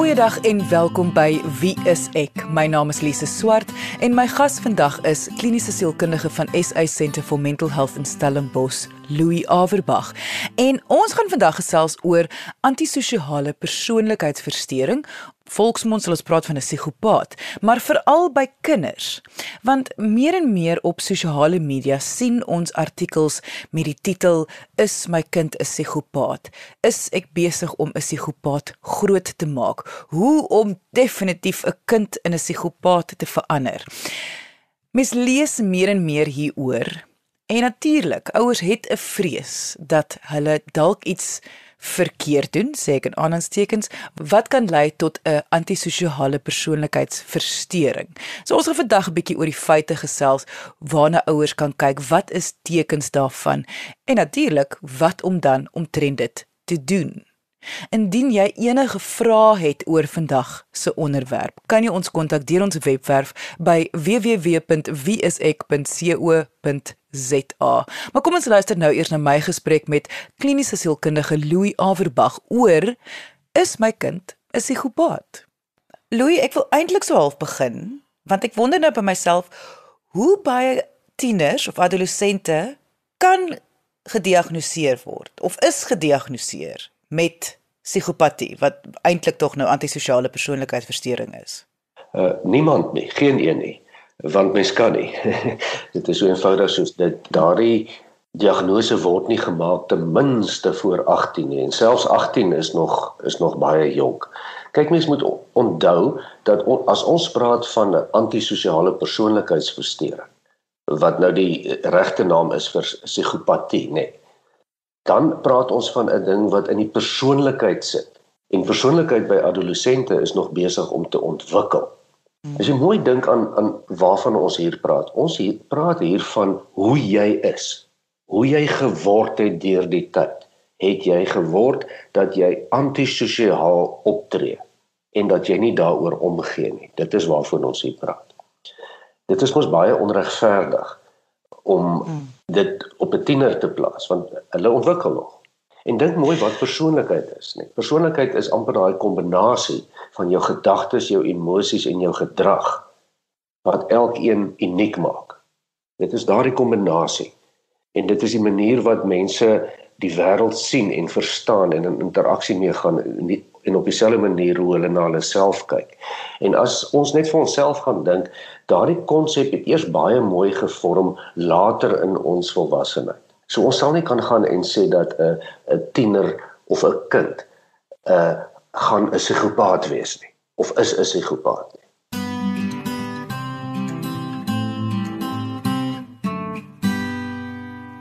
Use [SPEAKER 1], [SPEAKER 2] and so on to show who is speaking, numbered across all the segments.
[SPEAKER 1] Goeiedag en welkom by Wie is ek? My naam is Lise Swart en my gas vandag is kliniese sielkundige van SA Centre for Mental Health in Stellenbosch, Louis Averbag. En ons gaan vandag gesels oor antisosiale persoonlikheidsversteuring Volksmond sal ons praat van 'n psigopaat, maar veral by kinders. Want meer en meer op sosiale media sien ons artikels met die titel Is my kind 'n psigopaat? Is ek besig om 'n psigopaat groot te maak? Hoe om definitief 'n kind in 'n psigopaat te verander? Mens lees meer en meer hieroor. En natuurlik, ouers het 'n vrees dat hulle dalk iets verkeerd doen, sê ek in aanhalingstekens, wat kan lei tot 'n antisosiale persoonlikheidsversteuring. So ons gaan vandag 'n bietjie oor die feite gesels waarna ouers kan kyk, wat is tekens daarvan en natuurlik wat om dan omtrent dit te doen. Indien jy enige vrae het oor vandag se onderwerp, kan jy ons kontak deur ons webwerf by www.wieisek.co.za ZA. Maar kom ons luister nou eers na my gesprek met kliniese sielkundige Louis Averbag oor is my kind 'n psigopaat? Louis, ek wil eintlik so half begin want ek wonder nou by myself hoe baie tieners of adolessente kan gediagnoseer word of is gediagnoseer met psigopatie wat eintlik tog nou antisosiale persoonlikheidsversteuring is.
[SPEAKER 2] Uh niemand nie, geen een nie want mens kan nie. dit is so eenvoudig soos dit daardie diagnose word nie gemaak ten minste voor 18 nie en selfs 18 is nog is nog baie jonk. Kyk mens moet onthou dat on, as ons praat van 'n antisosiale persoonlikheidsversteuring wat nou die regte naam is vir psigopatie, nê. Nee, dan praat ons van 'n ding wat in die persoonlikheid sit. En persoonlikheid by adolessente is nog besig om te ontwikkel. As jy mooi dink aan aan waarvan ons hier praat. Ons hier praat hier van hoe jy is. Hoe jy geword het deur die tyd. Het jy geword dat jy antisosiaal optree en dat jy nie daaroor omgee nie. Dit is waarvan ons hier praat. Dit is mos baie onregverdig om hmm. Dit op 'n tiener te plaas want hulle ontwikkel nog. En dink mooi wat persoonlikheid is, nee. Persoonlikheid is amper daai kombinasie van jou gedagtes, jou emosies en jou gedrag wat elkeen uniek maak. Dit is daardie kombinasie. En dit is die manier wat mense die wêreld sien en verstaan en in interaksie mee gaan en op dieselfde manier hoe hulle na hulle self kyk. En as ons net vir onsself gaan dink, daardie konsep het eers baie mooi gevorm later in ons volwassenheid. So ons sal nie kan gaan en sê dat 'n 'n tiener of 'n kind 'n uh, gaan 'n psigopaat wees nie of is 'n psigopaat nie.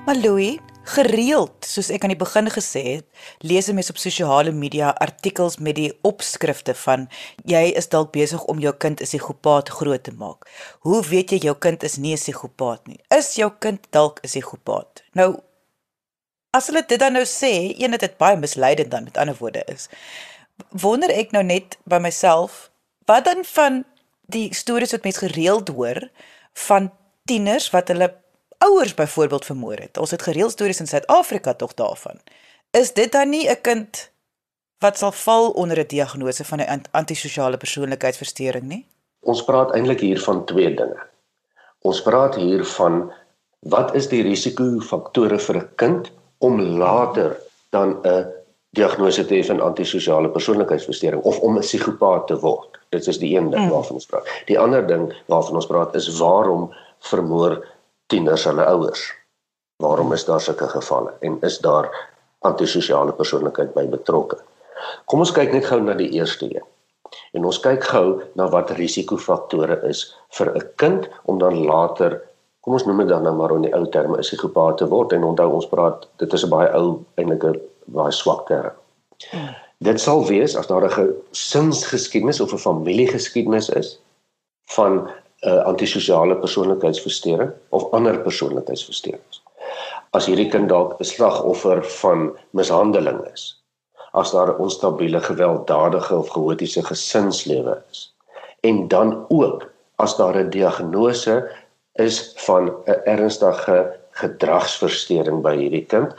[SPEAKER 1] Maar Louis, gereeld, soos ek aan die begin gesê het, lees mense op sosiale media artikels met die opskrifte van jy is dalk besig om jou kind 'n psigopaat groot te maak. Hoe weet jy jou kind is nie 'n psigopaat nie? Is jou kind dalk 'n psigopaat? Nou as hulle dit dan nou sê, een het dit baie misleidend dan met ander woorde is. Wonder ek nou net by myself, wat dan van die stories wat mense gereeld hoor van tieners wat hulle ouers byvoorbeeld vermoor het. Ons het gereeld stories in Suid-Afrika tog daarvan. Is dit dan nie 'n kind wat sal val onder 'n diagnose van 'n antisosiale persoonlikheidsversteuring nie?
[SPEAKER 2] Ons praat eintlik hier van twee dinge. Ons praat hier van wat is die risikofaktore vir 'n kind om later dan 'n diagnose te hê van antisosiale persoonlikheidsversteuring of om 'n psigopaat te word. Dit is die een ding mm. waarvan ons praat. Die ander ding waarvan ons praat is waarom vermoor tieners hulle ouers. Waarom is daar sulke gevalle en is daar antisosiale persoonlikheid by betrokke? Kom ons kyk net gou na die eerste een. En ons kyk gou na wat risikofaktore is vir 'n kind om dan later, kom ons noem dit dan nou maar in die ou terme, 'n psigopaat te word en onthou ons praat dit is 'n baie ou eintlik 'n baie swak term. Dit sal wees as daar 'n gesinsgeskiedenis of 'n familiegeskiedenis is van uh, antisosiale persoonlikheidsversteuring of ander persoonlikheidsversteurings. As hierdie kind dalk 'n slagoffer van mishandeling is, as daar 'n onstabiele gewelddadige of chaotiese gesinslewe is, en dan ook as daar 'n diagnose is van 'n ernstige gedragsversteuring by hierdie kind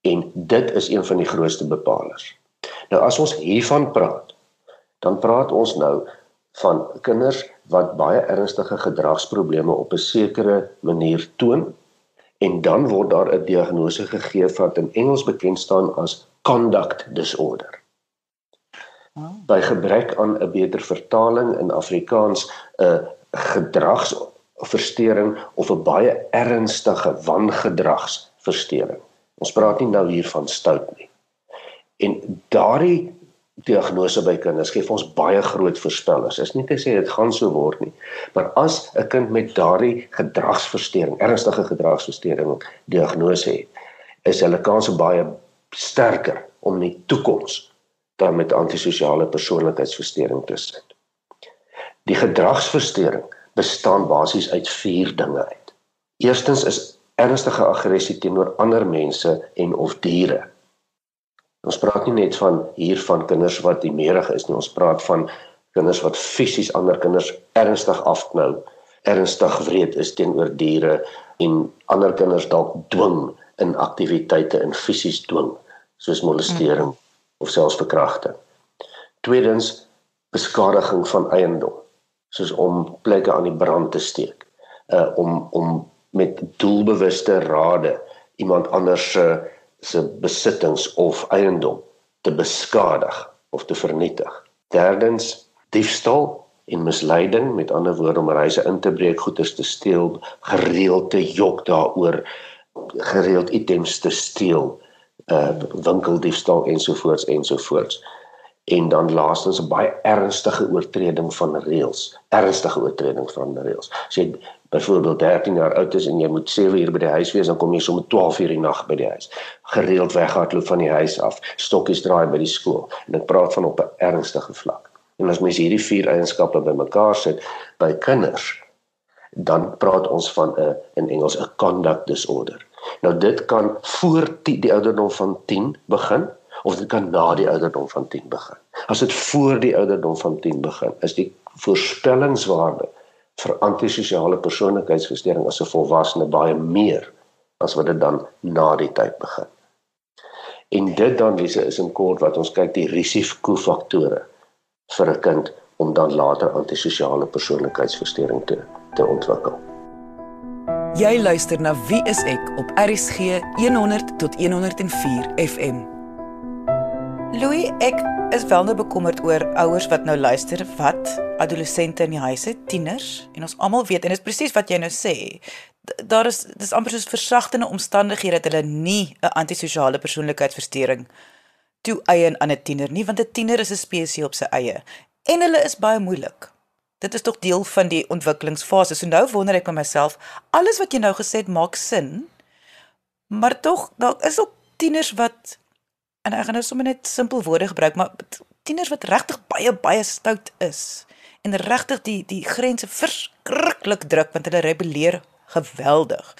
[SPEAKER 2] en dit is een van die grootste bepalers. Nou as ons hiervan praat, dan praat ons nou van kinders wat baie ernstige gedragsprobleme op 'n sekere manier toon en dan word daar 'n diagnose gegee wat in Engels bekend staan as conduct disorder. Ah. By gebrek aan 'n beter vertaling in Afrikaans 'n gedragsversteuring of 'n baie ernstige wangedragsversteuring. Ons praat nie nou hier van stout nie. En daardie diagnose by kinders gee ons baie groot voorspellings. Is nie te sê dit gaan so word nie, maar as 'n kind met daardie gedragsversteuring, ernstige gedragsversteuring diagnose het, is hulle kanse baie sterker om in die toekoms dan met antisosiale persoonlikheidsversteuring te sit. Die gedragsversteuring bestaan basies uit 4 dinge uit. Eerstens is ernstige aggressie teenoor ander mense en of diere. Ons praat nie net van hier van kinders wat imerig is nie, ons praat van kinders wat fisies ander kinders ernstig afknou, ernstig wreed is teenoor diere en ander kinders dalk dwing in aktiwiteite in fisies dwing, soos molestering mm. of selfs verkrachting. Tweedens beskadiging van eiendom, soos om plekke aan die brand te steek, uh om om met doelbewuste rade iemand anders se uh, se besittings of eiendom te beskadig of te vernietig. Derdens, diefstal en misleiding, met ander woorde om reise in te breek, goederes te steel, gereeld te jok daaroor, gereeld items te steel, uh winkeldiefstal ensovoorts ensovoorts. En dan laastens 'n baie ernstige oortreding van reëls, ernstige oortreding van reëls. As jy byvoorbeeld 13 jaar oud is en jy moet 7 uur by die huis wees, dan kom jy sommer 12 uur die nag by die huis. Gereeld weghardloop van die huis af, stokkies draai by die skool. En ek praat van op 'n ernstige vlak. En as mens hierdie vier eienskappe bymekaar sit by kinders, dan praat ons van 'n in Engels 'n conduct disorder. Nou dit kan voor die, die ouderdom van 10 begin dit kan na die ouderdom van 10 begin. As dit voor die ouderdom van 10 begin, is die voorspellingswaarde vir antisosiale persoonlikheidsversteuring as 'n volwassene baie meer as wat dit dan na die tyd begin. En dit dan wie se is in kort wat ons kyk die risikofaktore vir 'n kind om dan later antisosiale persoonlikheidsversteuring te te ontwikkel.
[SPEAKER 1] Jy luister na Wie is ek op RCG 100 tot 104 FM. Louis, ek is wel nou bekommerd oor ouers wat nou luister wat adolessente in die huis het, tieners en ons almal weet en dit is presies wat jy nou sê. Daar is dis amper soos versagtende omstandighede dat hulle nie 'n antisosiale persoonlikheidsversteuring toe eien aan 'n tiener nie want 'n tiener is 'n spesies op sy eie en hulle is baie moeilik. Dit is tog deel van die ontwikkelingsfase. So nou wonder ek by myself, alles wat jy nou gesê het maak sin. Maar tog, daar is ook tieners wat en ek gaan nou sommer net simpel woorde gebruik, maar tieners wat regtig baie baie stout is en regtig die die grense verskriklik druk want hulle rebelleer geweldig.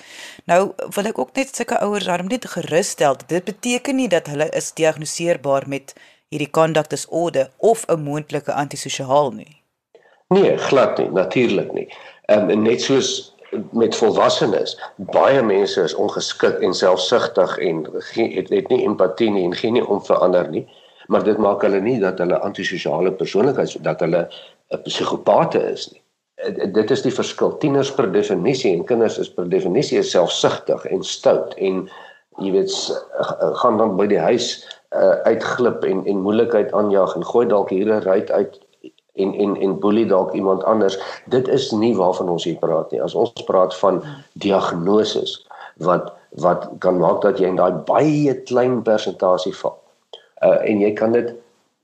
[SPEAKER 1] Nou wil ek ook net sulke ouers daarom net gerus stel. Dit beteken nie dat hulle is diagnoseerbaar met hierdie conduct disorder of 'n moontlike antisosiaal nie.
[SPEAKER 2] Nee, glad nie, natuurlik nie. Ehm um, net soos met volwassenes. Baie mense is ongeskik en selfsugtig en het, het nie empatie nie en geen nie om verander nie maar dit maak hulle nie dat hulle antisosiale persoonlikheids dat hulle 'n psigopate is nie. Dit is die verskil. Tieners per definisie en kinders is per definisie selfsugtig en stout en jy weet gaan dan by die huis uh, uitglip en en moeilikheid aanjaag en gooi dalk hier 'n ruit uit en en en boelie dalk iemand anders. Dit is nie waarvan ons hier praat nie. As ons praat van diagnoses wat wat kan maak dat jy in daai baie klein persentasie val. Uh en jy kan dit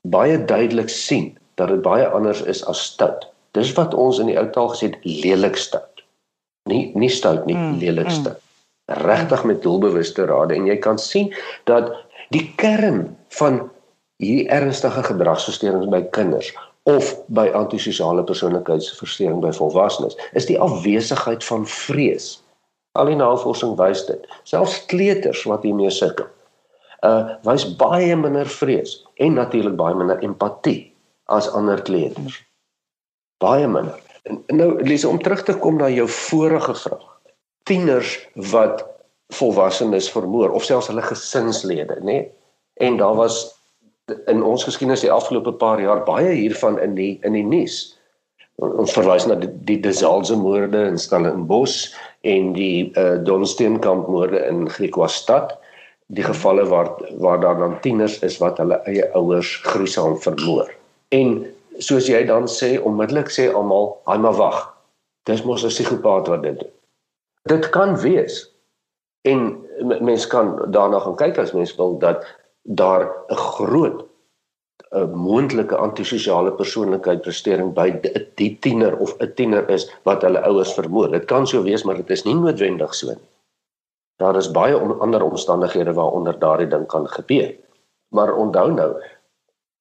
[SPEAKER 2] baie duidelik sien dat dit baie anders is as stout. Dis wat ons in die ou taal gesê het lelik stout. Nie nie stout nie, mm, lelik mm. stout. Regtig met doelbewuste rade en jy kan sien dat die kern van hierdie ernstige gedragsversteurings by kinders of by antisosiale persoonlikheidsversteuring by volwassenes is die afwesigheid van vrees. Al die navorsing wys dit. Selfs kleuters wat hiermee sukkel, uh wys baie minder vrees en natuurlik baie minder empatie as ander kleuters. Baie minder. En nou Lise om terug te kom na jou vorige vraag. Tieners wat volwassenes vermoor of selfs hulle gesinslede, nê? Nee? En daar was in ons geskiedenis die afgelope paar jaar baie hiervan in die in die nuus. Ons verwys na die, die Desalze moorde in Stellenbosch en die uh, Donsteenkamp moorde in Griekwastad. Die gevalle waar waar daar dan tieners is wat hulle eie ouers gruisam vermoor. En soos jy dan sê, onmiddellik sê almal, "Haai maar wag. Dis mos 'n psigopaat wat dit doen." Dit kan wees. En mens kan daarna gaan kyk as mens wil dat daar 'n groot 'n moontlike antisosiale persoonlikheidsversteuring by 'n die tiener of 'n tiener is wat hulle ouers vermoor. Dit kan so wees, maar dit is nie noodwendig so nie. Daar is baie on ander omstandighede waaronder daardie ding kan gebeur. Maar onthou nou,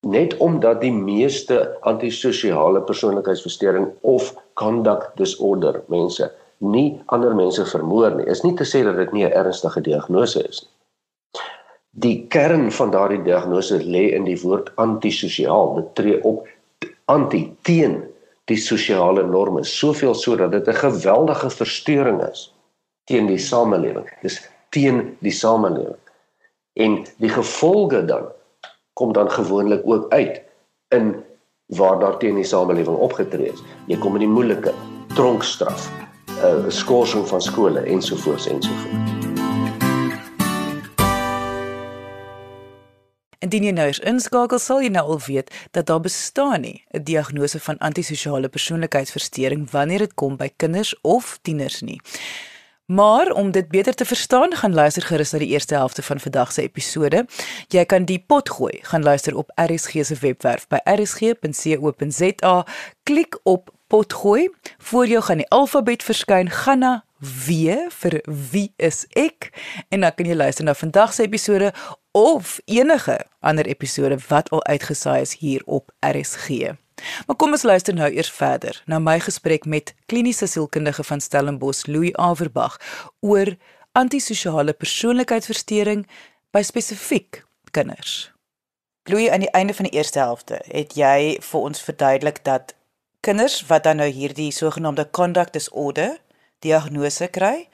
[SPEAKER 2] net omdat die meeste antisosiale persoonlikheidsversteuring of conduct disorder mense nie ander mense vermoor nie, is nie te sê dat dit nie 'n ernstige diagnose is nie. Die kern van daardie diagnose lê in die woord antisosiaal. Dit tree op anti teen die sosiale norme, soveel sodat dit 'n geweldige verstoring is teen die samelewing. Dis teen die samelewing. En die gevolge dan kom dan gewoonlik ook uit in waar daar teen die samelewing opgetree is. Jy kom in die moeilike tronkstraf, 'n uh, eh, skorsing van skole ensovoorts ensovoorts.
[SPEAKER 1] Indien jy nou eens inskakel, sal jy nou al weet dat daar bestaan nie 'n diagnose van antisosiale persoonlikheidsversteuring wanneer dit kom by kinders of tieners nie. Maar om dit beter te verstaan, gaan luister gerus na die eerste helfte van vandag se episode. Jy kan die pot gooi, gaan luister op RSG se webwerf by rsg.co.za, klik op pot gooi. Voor jou gaan die alfabet verskyn, gaan na W vir wie is ek en dan kan jy luister na vandag se episode of enige ander episode wat al uitgesaai is hier op RSG. Maar kom ons luister nou eers verder na my gesprek met kliniese sielkundige van Stellenbosch Louis Averbag oor antisosiale persoonlikheidsversteuring by spesifiek kinders. Louis aan die einde van die eerste helfte het jy vir ons verduidelik dat kinders wat dan nou hierdie sogenaamde conduct disorder diagnose kry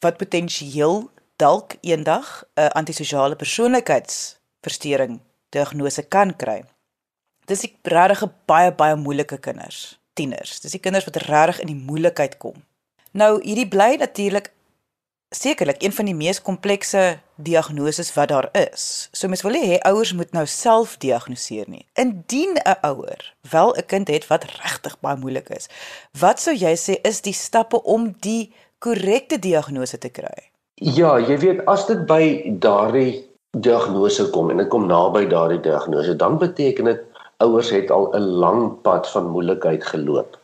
[SPEAKER 1] wat potensieel dalk eendag 'n antisosiale persoonlikheidsversteuring diagnose kan kry. Dis ek regtig baie baie moeilike kinders, tieners. Dis die kinders wat regtig in die moeilikheid kom. Nou hierdie bly natuurlik sekerlik een van die mees komplekse diagnoses wat daar is. So mens wil hê ouers moet nou self diagnoseer nie. Indien 'n ouer wel 'n kind het wat regtig baie moeilik is, wat sou jy sê is die stappe om die korrekte diagnose te kry?
[SPEAKER 2] Ja, jy weet as dit by daardie diagnose kom en dit kom naby daardie diagnose, dan beteken dit ouers het al 'n lang pad van moeilikheid geloop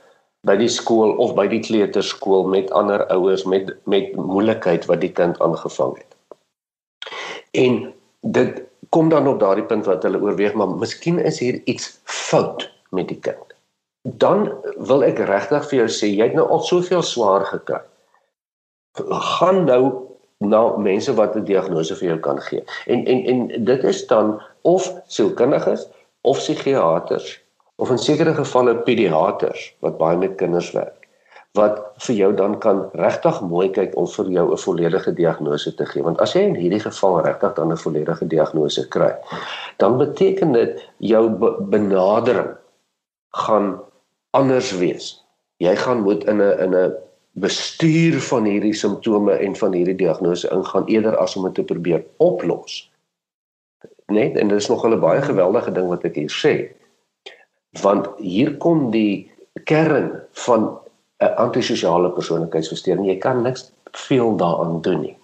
[SPEAKER 2] by die skool of by die kleuterskool met ander ouers met met moeilikheid wat die kind aangevang het. En dit kom dan op daardie punt wat hulle oorweeg, maar miskien is hier iets fout met die kind. Dan wil ek regtig vir jou sê, jy het nou al soveel swaar gekry. Gaan nou na mense wat 'n diagnose vir jou kan gee. En en en dit is dan of sielkundiges of psigiaters of in sekere gevalle pediaters wat baie met kinders werk wat vir jou dan kan regtig mooi kyk om vir jou 'n volledige diagnose te gee want as jy in hierdie geval regtig dan 'n volledige diagnose kry dan beteken dit jou benadering gaan anders wees jy gaan moet in 'n in 'n bestuur van hierdie simptome en van hierdie diagnose ingaan eerder as om dit te probeer oplos. Net en dit is nog 'n baie geweldige ding wat ek hier sê. Want hier kom die kern van 'n antisosiale persoonlikheidsversteuring. Jy kan niks veel daaraan doen nie.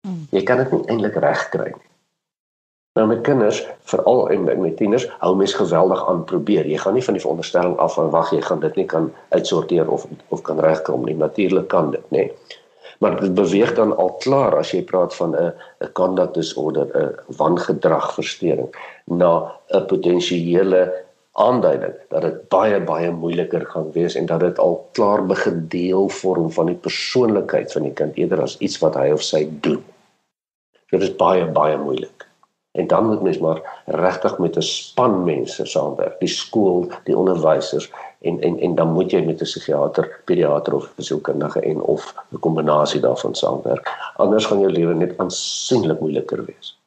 [SPEAKER 2] Hmm. Jy kan dit nie eintlik regkry nie. Nou met kinders, veral en met tieners, hou mens geweldig aan probeer. Jy gaan nie van die veronderstelling af van wag jy gaan dit nie kan uitsorteer of of kan regkom nie. Natuurlik kan dit, nê. Maar dit beweeg dan al klaar as jy praat van 'n 'n conduct disorder, 'n wangedragversteuring na 'n potensiële aanduiding dat dit baie baie moeiliker gaan wees en dat dit al klaar begin deel vorm van die persoonlikheid van die kind eerder as iets wat hy of sy doen. Dit is baie baie moeilik. En dan moet mens maar regtig met 'n span mense saamwerk, die skool, die onderwysers en en en dan moet jy met 'n psigiater, pediater of sielkundige en of 'n kombinasie daarvan saamwerk. Anders gaan jou lewe net aansienlik moeiliker wees.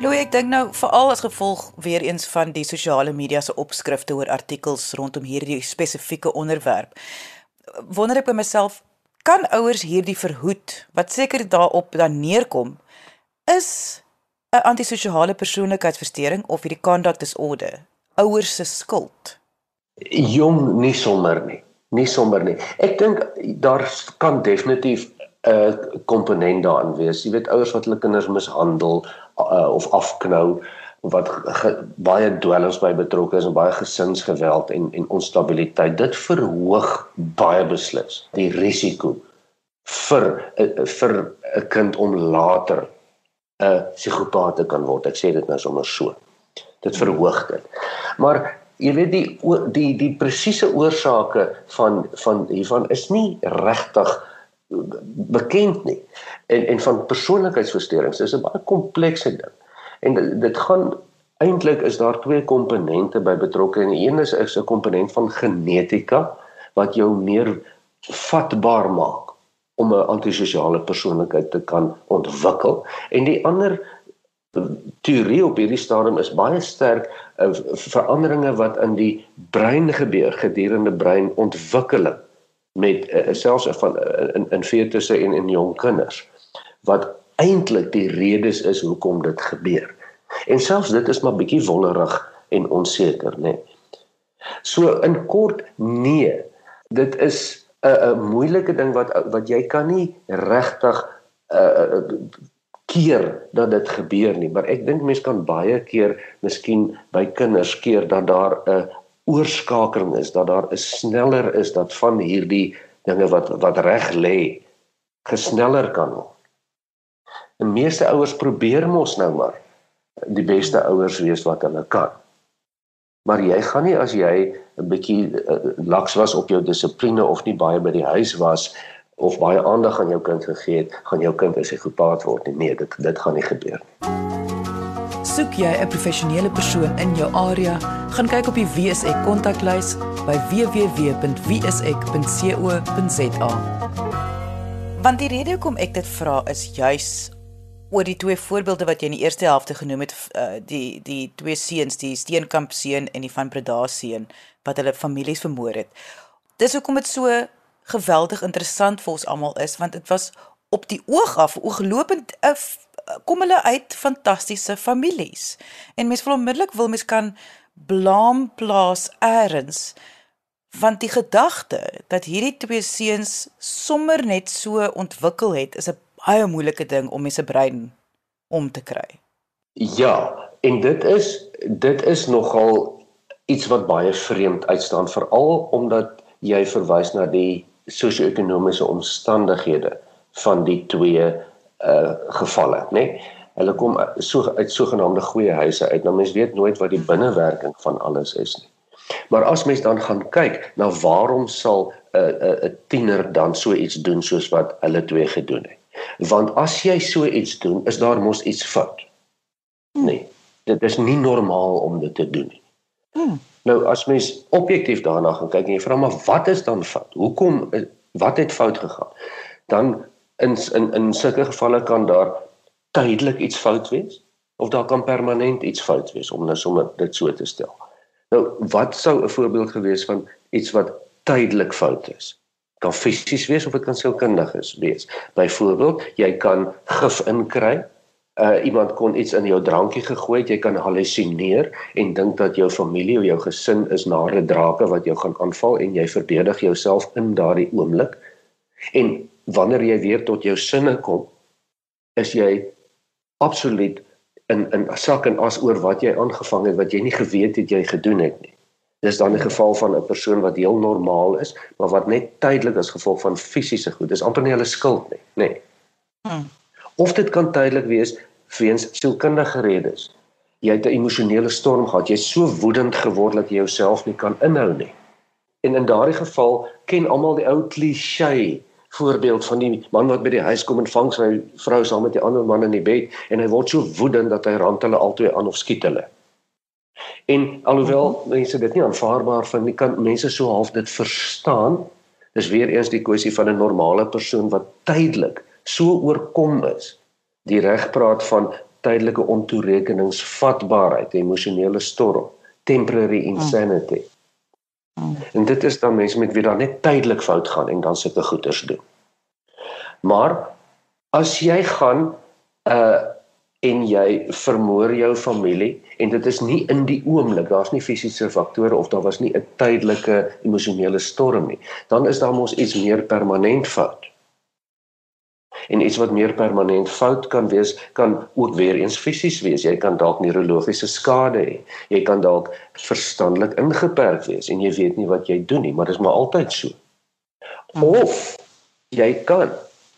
[SPEAKER 1] Louis, ek dink nou veral as gevolg weer eens van die sosiale media se opskrifte oor artikels rondom hierdie spesifieke onderwerp wonder ek by myself kan ouers hierdie verhoed wat seker daarop dan neerkom is 'n antisosiale persoonlikheidsversteuring of hierdie conduct disorder ouers se skuld?
[SPEAKER 2] Jong nie sommer nie. Nie sommer nie. Ek dink daar kan definitief 'n komponent daarin wees. Jy weet ouers wat hulle kinders mishandel uh, of afknou wat ge, baie dwelms by betrokke is en baie gesinsgeweld en en onstabiliteit. Dit verhoog baie beslis die risiko vir vir 'n kind om later 'n psigopaat te kan word. Ek sê dit nou sommer so. Dit verhoog dit. Maar jy weet die die die presiese oorsake van van hiervan is nie regtig bekend nie. En en van persoonlikheidsversteurings is 'n baie komplekse ding. En dit, gaan eintlik is daar twee komponente by betrokke en een is is 'n komponent van genetika wat jou meer vatbaar maak om 'n antisosiale persoonlikheid te kan ontwikkel. En die ander teorie op hierdie stadium is baie sterk uh, veranderinge wat in die brein gebeur gedurende breinontwikkeling met uh, selfs van uh, in in fetusse en in jong kinders wat eintlik die redes is hoekom dit gebeur. En selfs dit is maar bietjie wollerig en onseker, nê. Nee. So in kort nee, dit is 'n 'n moeilike ding wat wat jy kan nie regtig uh keer dat dit gebeur nie, maar ek dink mense kan baie keer miskien by kinders keer dat daar 'n oorskakeling is, dat daar 'n sneller is dat van hierdie dinge wat wat reg lê gesneller kan word. Die meeste ouers probeer mos nou maar die beste ouers wees wat hulle kan. Maar jy gaan nie as jy 'n bietjie uh, laks was op jou dissipline of nie baie by die huis was of baie aandag aan jou kind gegee het, gaan jou kind as hy gepaard word nie. Nee, dit dit gaan nie gebeur nie.
[SPEAKER 1] Soek jy 'n professionele persoon in jou area, gaan kyk op die WSE kontaklys by www.wsek.co.za. Want die rede hoekom ek dit vra is juis oor die twee voorbeelde wat jy in die eerste helfte genoem het, uh, die die twee seuns, die Steenkamp seun en die van Breda seun wat hulle families vermoor het. Dis hoekom dit so geweldig interessant vir ons almal is want dit was op die oog af ooglopend 'n kom hulle uit fantastiese families. En mens wil onmiddellik wil mens kan blame plaas eers want die gedagte dat hierdie twee seuns sommer net so ontwikkel het is 'n baie moeilike ding om mense brein om te kry.
[SPEAKER 2] Ja, en dit is dit is nogal iets wat baie vreemd uitstaan veral omdat jy verwys na die sosio-ekonomiese omstandighede van die twee uh gevalle, nê? Nee? Hulle kom so uit sogenaamde goeie huise uit. Nou mens weet nooit wat die binnewerking van alles is nie. Maar as mens dan gaan kyk na waarom sal 'n uh, 'n uh, 'n tiener dan so iets doen soos wat hulle twee gedoen het. Want as jy so iets doen, is daar mos iets fout. Nee, dit is nie normaal om dit te doen nie. Hmm. Nou as mens objektief daarna gaan kyk en jy vra maar wat is dan fout? Hoekom wat het fout gegaan? Dan in in in sulke gevalle kan daar tydelik iets fout wees of daar kan permanent iets fout wees om nou sommer dit so te stel. Nou wat sou 'n voorbeeld gewees van iets wat tydelik fout is? Kan fisies wees of dit kan sielkundig wees. Byvoorbeeld, jy kan gif inkry. Uh iemand kon iets in jou drankie gegooi het, jy kan halusineer en dink dat jou familie of jou gesin is nare drake wat jou gaan aanval en jy verdedig jouself in daardie oomblik. En wanneer jy weer tot jou sinne kom, is jy absoluut in in sak en as oor wat jy aangevang het wat jy nie geweet het jy gedoen het nie. Dis dan 'n geval van 'n persoon wat heel normaal is, maar wat net tydelik as gevolg van fisiese goed, dis amper nie hulle skuld nie, nê. Nee. Hmm. Of dit kan tydelik wees weens sielkundige redes. Jy het 'n emosionele storm gehad, jy's so woedend geword dat jy jouself nie kan inhou nie. En in daardie geval ken almal die ou klise voorbeeld van die man wat by die huis kom en vang sy vrou saam met die ander man in die bed en hy word so woedend dat hy rand hulle albei aan of skiet hulle. En alhoewel mense dit nie aanvaarbaar vind nie, kan mense so half dit verstaan. Dis weer eens die kwessie van 'n normale persoon wat tydelik so oorkom is. Die reg praat van tydelike ontoerekeningsvatbaarheid, emosionele storm, temporary insanity. Hmm. En dit is dan mense met wie daar net tydelik fout gaan en dan sulke goeters doen. Maar as jy gaan uh en jy vermoor jou familie en dit is nie in die oomblik, daar's nie fisiese faktore of daar was nie 'n tydelike emosionele storm nie, dan is daar mos iets meer permanent fout. En iets wat meer permanent fout kan wees, kan ook weer eens fisies wees. Jy kan dalk neurologiese skade hê. Jy kan dalk verstandelik ingeperk wees en jy weet nie wat jy doen nie, maar dit is maar altyd so. Of jy kan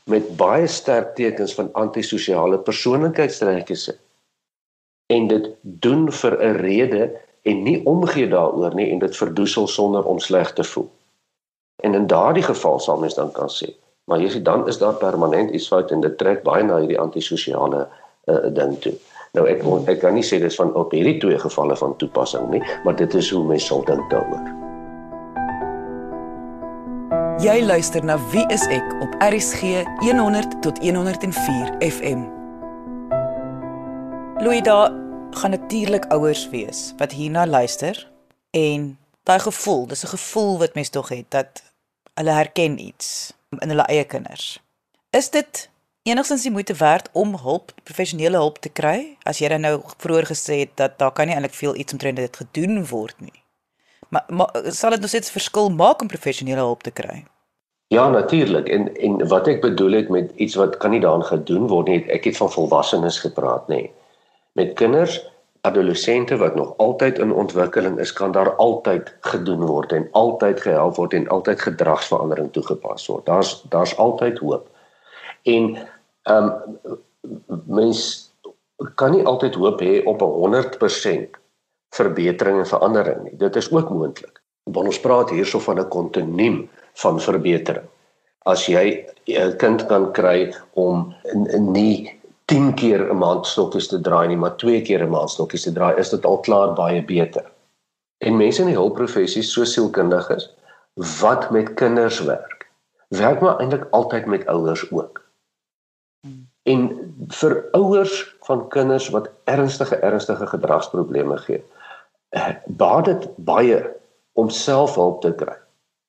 [SPEAKER 2] met baie sterk tekens van antisosiale persoonlikheidstrekke sit en dit doen vir 'n rede en nie omgee daaroor nie en dit verdoesel sonder om sleg te voel. En in daardie geval sal mens dan kan sê, maar jy sê dan is daar permanent iets fout en dit trek baie na hierdie antisosiale uh, ding toe. Nou ek ek kan nie sê dis van op hierdie twee gevalle van toepassing nie, maar dit is hoe mens sal dink daaroor.
[SPEAKER 1] Jy luister na Wie is ek op RSG 100 tot 104 FM. Louis daar gaan natuurlik ouers wees wat hierna luister en daai gevoel, dis 'n gevoel wat mens tog het dat hulle herken iets in hulle eie kinders. Is dit enigstens die moeite werd om hulp, professionele hulp te kry? As jy dan nou vroeër gesê het dat daar kan nie eintlik veel iets omtrent dit gedoen word nie. Maar, maar sal dit nog steeds verskil maak om professionele hulp te kry?
[SPEAKER 2] Ja, natuurlik. En en wat ek bedoel het met iets wat kan nie daan gedoen word nie, ek het van volwassenes gepraat, nê. Nee. Met kinders, adolessente wat nog altyd in ontwikkeling is, kan daar altyd gedoen word en altyd gehelp word en altyd gedragsverandering toegepas word. Daar's daar's altyd hoop. En ehm um, mens kan nie altyd hoop hê op 'n 100% verbetering en verandering nie. Dit is ook moontlik. Want ons praat hierso van 'n kontinuum van verbetering. As jy 'n kind kan kry om nie 10 keer 'n maand stokkies te draai nie, maar 2 keer 'n maand stokkies te draai, is dit al klaar baie beter. En mense in die hulpprofessies, so sielkundiges wat met kinders werk, werk maar eintlik altyd met ouers ook. En vir ouers van kinders wat ernstige ernstige gedragsprobleme gee, baat dit baie om selfhulp te kry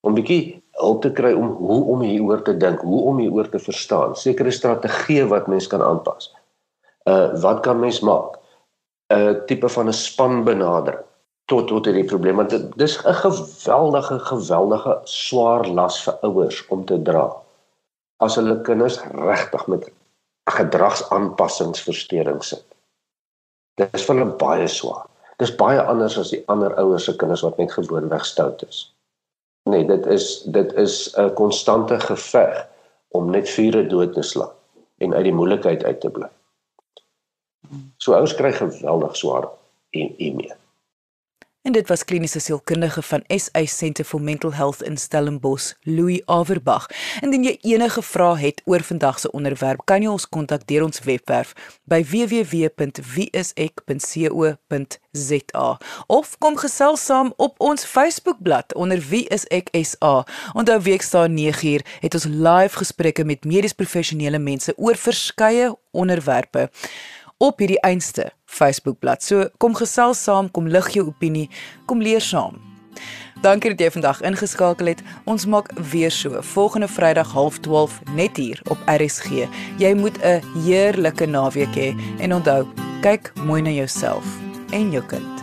[SPEAKER 2] om bietjie hulp te kry om hoe om hieroor te dink, hoe om hieroor te verstaan, sekere strategieë wat mens kan aanpas. Uh wat kan mens maak? 'n uh, tipe van 'n spanbenadering tot tot hierdie probleem want dit dis 'n geweldige geweldige swaar las vir ouers om te dra as hulle kinders regtig met gedragsaanpassingsversteurings sit. Dit is vir hulle baie swaar. Dis baie anders as die ander ouers se kinders wat net gewoonweg stout is. Nee, dit is dit is 'n konstante geveg om net vure dood te slaan en uit die moeilikheid uit te bly. So ouers kry geweldig swaar en e-mail.
[SPEAKER 1] En dit was kliniese sielkundige van SA Centre for Mental Health in Stellenbosch, Louis Averbag. Indien jy enige vrae het oor vandag se onderwerp, kan jy ons kontak deur ons webwerf by www.wieisek.co.za of kom gesels saam op ons Facebookblad onder Wie is ek SA. Onthou week staan 9uur het ons live gesprekke met medies professionele mense oor verskeie onderwerpe op hierdie einste Facebookblad. So kom gesels saam, kom lig jou opinie, kom leer saam. Dankie dat jy vandag ingeskakel het. Ons maak weer so volgende Vrydag 12:30 net hier op RSG. Jy moet 'n heerlike naweek hê en onthou, kyk mooi na jouself en jou kind.